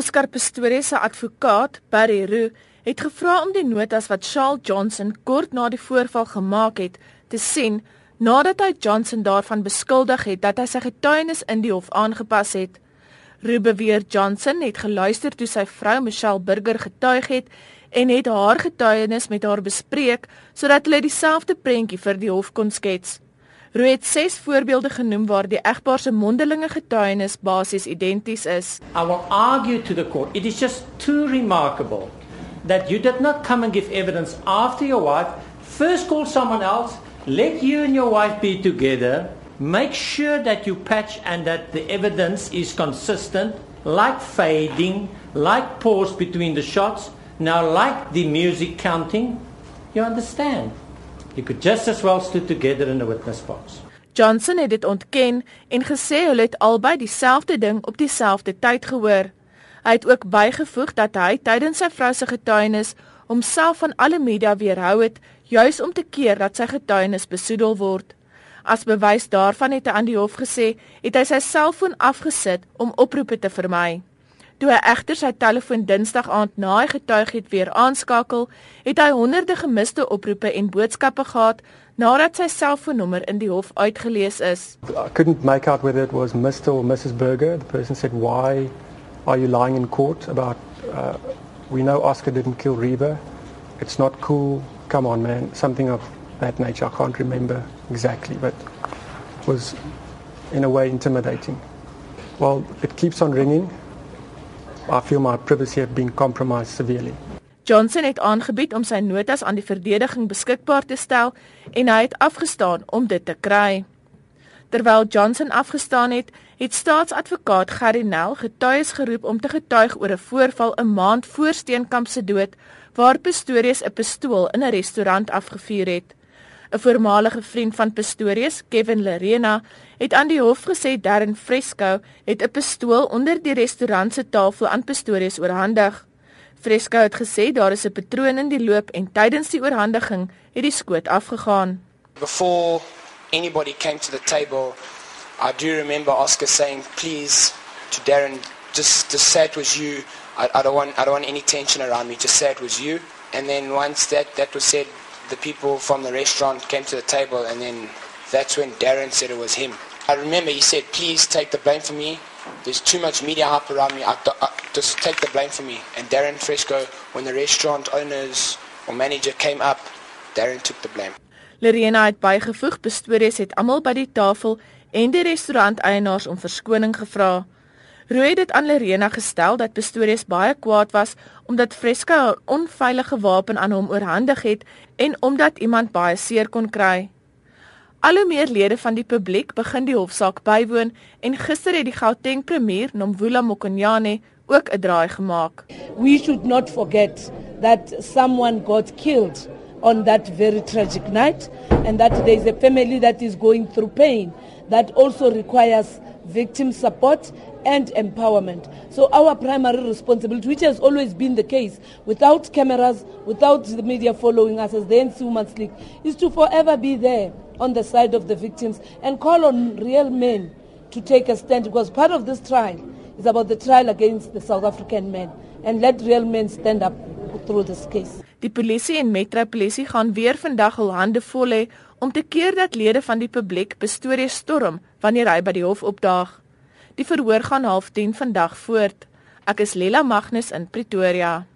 Oscar Pistorius se advokaat, Barry Roo, het gevra om die notas wat Charles Johnson kort na die voorval gemaak het, te sien nadat hy Johnson daarvan beskuldig het dat hy sy getuienis in die hof aangepas het. Roo beweer Johnson het geluister toe sy vrou Michelle Burger getuig het en het haar getuienis met haar bespreek sodat hulle dieselfde prentjie vir die hof kon skets. Roo het ses voorbeelde genoem waar die egpaar se mondelinge getuienis basies identies is. I will argue to the court it is just too remarkable that you did not come and give evidence after your wife first called someone else, let you and your wife be together, make sure that you patch and that the evidence is consistent, like fading, like pause between the shots Now, like the music counting, you understand. You could just as well stood together in a witness box. Johnson het dit ontken en gesê hulle het albei dieselfde ding op dieselfde tyd gehoor. Hy het ook bygevoeg dat hy tydens sy vrou se getuienis homself van alle media weerhou het juis om te keer dat sy getuienis besoedel word. As bewys daarvan het hy aan die hof gesê, het hy sy selfoon afgesit om oproepe te vermy. Toe hy egter sy telefoon Dinsdag aand na hy getuig het weer aanskakel, het hy honderde gemiste oproepe en boodskappe gehad nadat sy selfoonnommer in die hof uitgelees is. I couldn't make out whether it was Mr or Mrs Burger. The person said, "Why are you lying in court about uh, we know Oscar didn't kill Reba. It's not cool. Come on, man. Something of that nature. I can't remember exactly, but was in a way intimidating. Well, it keeps on ringing. I feel my privacy have been compromised severely. Johnson het aangebied om sy notas aan die verdediging beskikbaar te stel en hy het afgestaan om dit te kry. Terwyl Johnson afgestaan het, het staatsadvokaat Gary Nel getuies geroep om te getuig oor 'n voorval 'n maand voor Steenkamp se dood waar Pistorius 'n pistool in 'n restaurant afgevuur het. 'n Voormalige vriend van Pistorius, Kevin Lerena, het aan die hof gesê Darren Fresco het 'n pistool onder die restaurant se tafel aan Pistorius oorhandig. Fresco het gesê daar is 'n patroon in die loop en tydens die oorhandiging het die skoot afgegaan. Before anybody came to the table, I do remember Oscar saying, "Please to Darren, just just say it was you. I, I don't want I don't want any tension around me. Just say it was you." And then once that that was said, the people from the restaurant came to the table and then that's when Darren said it was him. I remember he said, please take the blame for me. There's too much media hype around me. I, I, just take the blame for me. And Darren Fresco, when the restaurant owners or manager came up, Darren took the blame. Lorena het bygevoeg, bestories het almal by die tafel en die restaurant eienaars om verskoning gevra. Rooi het dit aan Lorena gestel dat Pistorius baie kwaad was omdat Fresco 'n onveilige wapen aan hom oorhandig het en omdat iemand baie seer kon kry. Al hoe meer lede van die publiek begin die hofsaak bywoon en gister het die Gauteng premier, Nomvula Mokonyane, ook 'n draai gemaak. We should not forget that someone got killed on that very tragic night and that there is a family that is going through pain that also requires victim support and empowerment. So our primary responsibility, which has always been the case, without cameras, without the media following us as the NC Women's League, is to forever be there on the side of the victims and call on real men to take a stand because part of this trial is about the trial against the South African men and let real men stand up through this case. Die polisie en metropolisie gaan weer vandag hul hande vol hê om te keer dat lede van die publiek bestorie storm wanneer hy by die hof opdaag. Die verhoor gaan half 10 vandag voort. Ek is Lela Magnus in Pretoria.